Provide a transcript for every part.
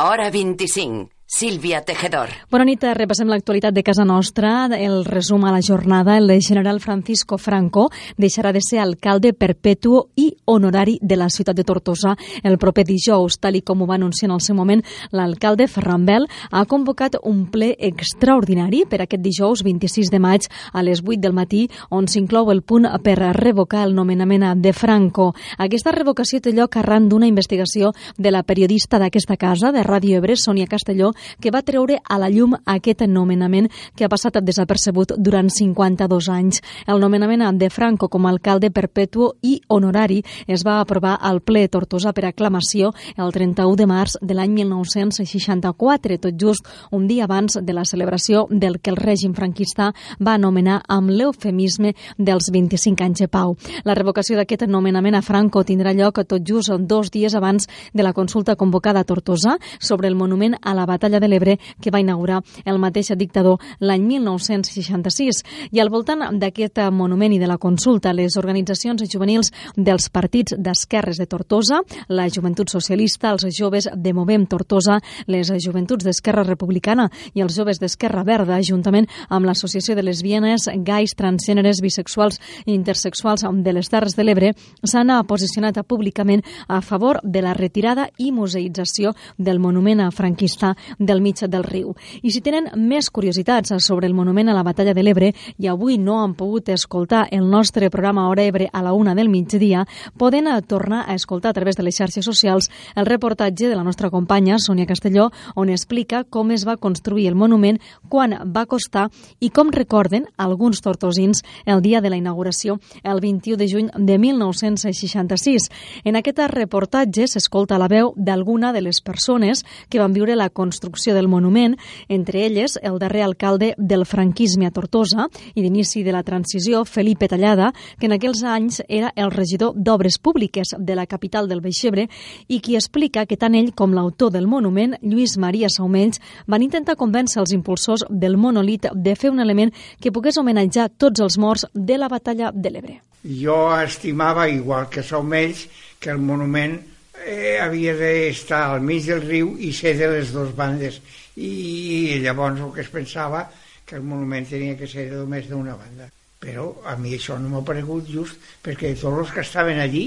Hora 25. Sílvia Tejedor. Bona nit, repassem l'actualitat de casa nostra. El resum a la jornada, el general Francisco Franco deixarà de ser alcalde perpetuo i honorari de la ciutat de Tortosa el proper dijous. Tal i com ho va anunciar en el seu moment, l'alcalde Ferran Bel ha convocat un ple extraordinari per aquest dijous 26 de maig a les 8 del matí, on s'inclou el punt per revocar el nomenament de Franco. Aquesta revocació té lloc arran d'una investigació de la periodista d'aquesta casa, de Ràdio Ebre, Sònia Castelló, que va treure a la llum aquest nomenament que ha passat desapercebut durant 52 anys. El nomenament de Franco com a alcalde perpetuo i honorari es va aprovar al ple Tortosa per aclamació el 31 de març de l'any 1964, tot just un dia abans de la celebració del que el règim franquista va anomenar amb l'eufemisme dels 25 anys de pau. La revocació d'aquest nomenament a Franco tindrà lloc tot just dos dies abans de la consulta convocada a Tortosa sobre el monument a la batalla batalla de l'Ebre que va inaugurar el mateix dictador l'any 1966. I al voltant d'aquest monument i de la consulta, les organitzacions juvenils dels partits d'esquerres de Tortosa, la Joventut Socialista, els joves de Movem Tortosa, les joventuts d'Esquerra Republicana i els joves d'Esquerra Verda, juntament amb l'Associació de Lesbianes, Gais, Transgèneres, Bisexuals i Intersexuals de les Terres de l'Ebre, s'han posicionat públicament a favor de la retirada i museïtzació del monument franquista del mig del riu. I si tenen més curiositats sobre el monument a la batalla de l'Ebre i avui no han pogut escoltar el nostre programa Hora Ebre a la una del migdia, poden tornar a escoltar a través de les xarxes socials el reportatge de la nostra companya Sònia Castelló, on explica com es va construir el monument, quan va costar i com recorden alguns tortosins el dia de la inauguració, el 21 de juny de 1966. En aquest reportatge s'escolta la veu d'alguna de les persones que van viure la construcció construcció del monument, entre elles el darrer alcalde del franquisme a Tortosa i d'inici de la transició, Felipe Tallada, que en aquells anys era el regidor d'Obres Públiques de la capital del Beixebre i qui explica que tant ell com l'autor del monument, Lluís Maria Saumells, van intentar convèncer els impulsors del monolit de fer un element que pogués homenatjar tots els morts de la batalla de l'Ebre. Jo estimava, igual que Saumells, que el monument eh, havia d'estar al mig del riu i ser de les dues bandes. I llavors el que es pensava que el monument tenia que ser només d'una banda. Però a mi això no m'ha paregut just perquè tots els que estaven allí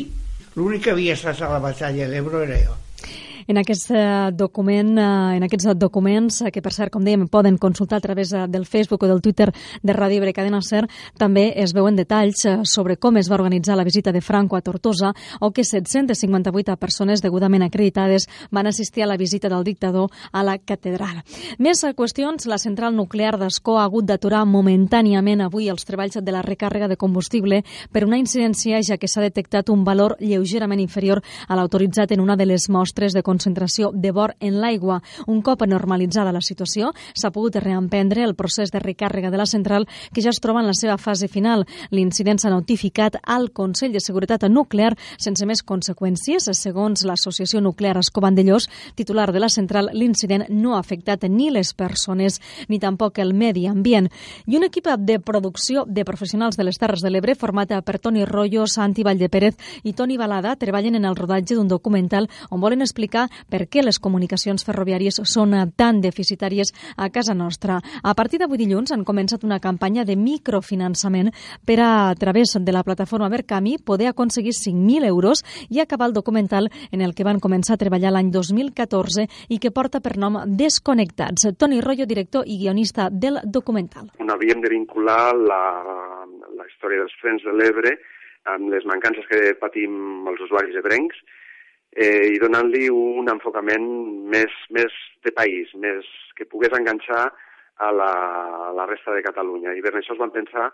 l'únic que havia estat a la batalla de l'Ebro era jo en aquest eh, document, eh, en aquests documents, eh, que per cert, com dèiem, poden consultar a través del Facebook o del Twitter de Ràdio Ibre Cadena Ser, també es veuen detalls sobre com es va organitzar la visita de Franco a Tortosa o que 758 persones degudament acreditades van assistir a la visita del dictador a la catedral. Més qüestions, la central nuclear d'Escó ha hagut d'aturar momentàniament avui els treballs de la recàrrega de combustible per una incidència ja que s'ha detectat un valor lleugerament inferior a l'autoritzat en una de les mostres de concentració de bor en l'aigua. Un cop normalitzada la situació, s'ha pogut reemprendre el procés de recàrrega de la central que ja es troba en la seva fase final. L'incident s'ha notificat al Consell de Seguretat Nuclear sense més conseqüències. Segons l'Associació Nuclear Escobandellós, titular de la central, l'incident no ha afectat ni les persones ni tampoc el medi ambient. I un equip de producció de professionals de les Terres de l'Ebre format per Toni Rollo, Santi Valldepérez i Toni Balada treballen en el rodatge d'un documental on volen explicar per què les comunicacions ferroviàries són tan deficitàries a casa nostra. A partir d'avui dilluns han començat una campanya de microfinançament per a, a través de la plataforma Verkami poder aconseguir 5.000 euros i acabar el documental en el que van començar a treballar l'any 2014 i que porta per nom Desconnectats. Toni Rollo, director i guionista del documental. On havíem de vincular la, la història dels frens de l'Ebre amb les mancances que patim els usuaris ebrencs eh, i donant-li un enfocament més, més de país, més que pogués enganxar a la, a la resta de Catalunya. I per això es van pensar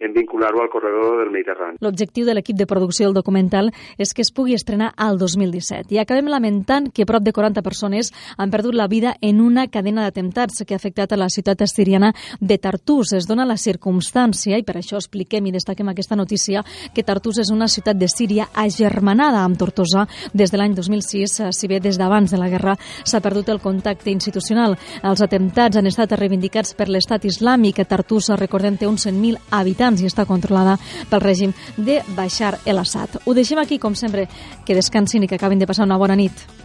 en vincular-ho al corredor del Mediterrani. L'objectiu de l'equip de producció del documental és que es pugui estrenar al 2017 i acabem lamentant que prop de 40 persones han perdut la vida en una cadena d'atemptats que ha afectat a la ciutat astiriana de Tartús. Es dona la circumstància, i per això expliquem i destaquem aquesta notícia, que Tartús és una ciutat de Síria agermanada amb Tortosa des de l'any 2006, si bé des d'abans de la guerra s'ha perdut el contacte institucional. Els atemptats han estat reivindicats per l'estat islàmic. Tartús, recordem, té uns 100.000 habitants i està controlada pel règim de Bashar el-Assad. Ho deixem aquí, com sempre, que descansin i que acabin de passar una bona nit.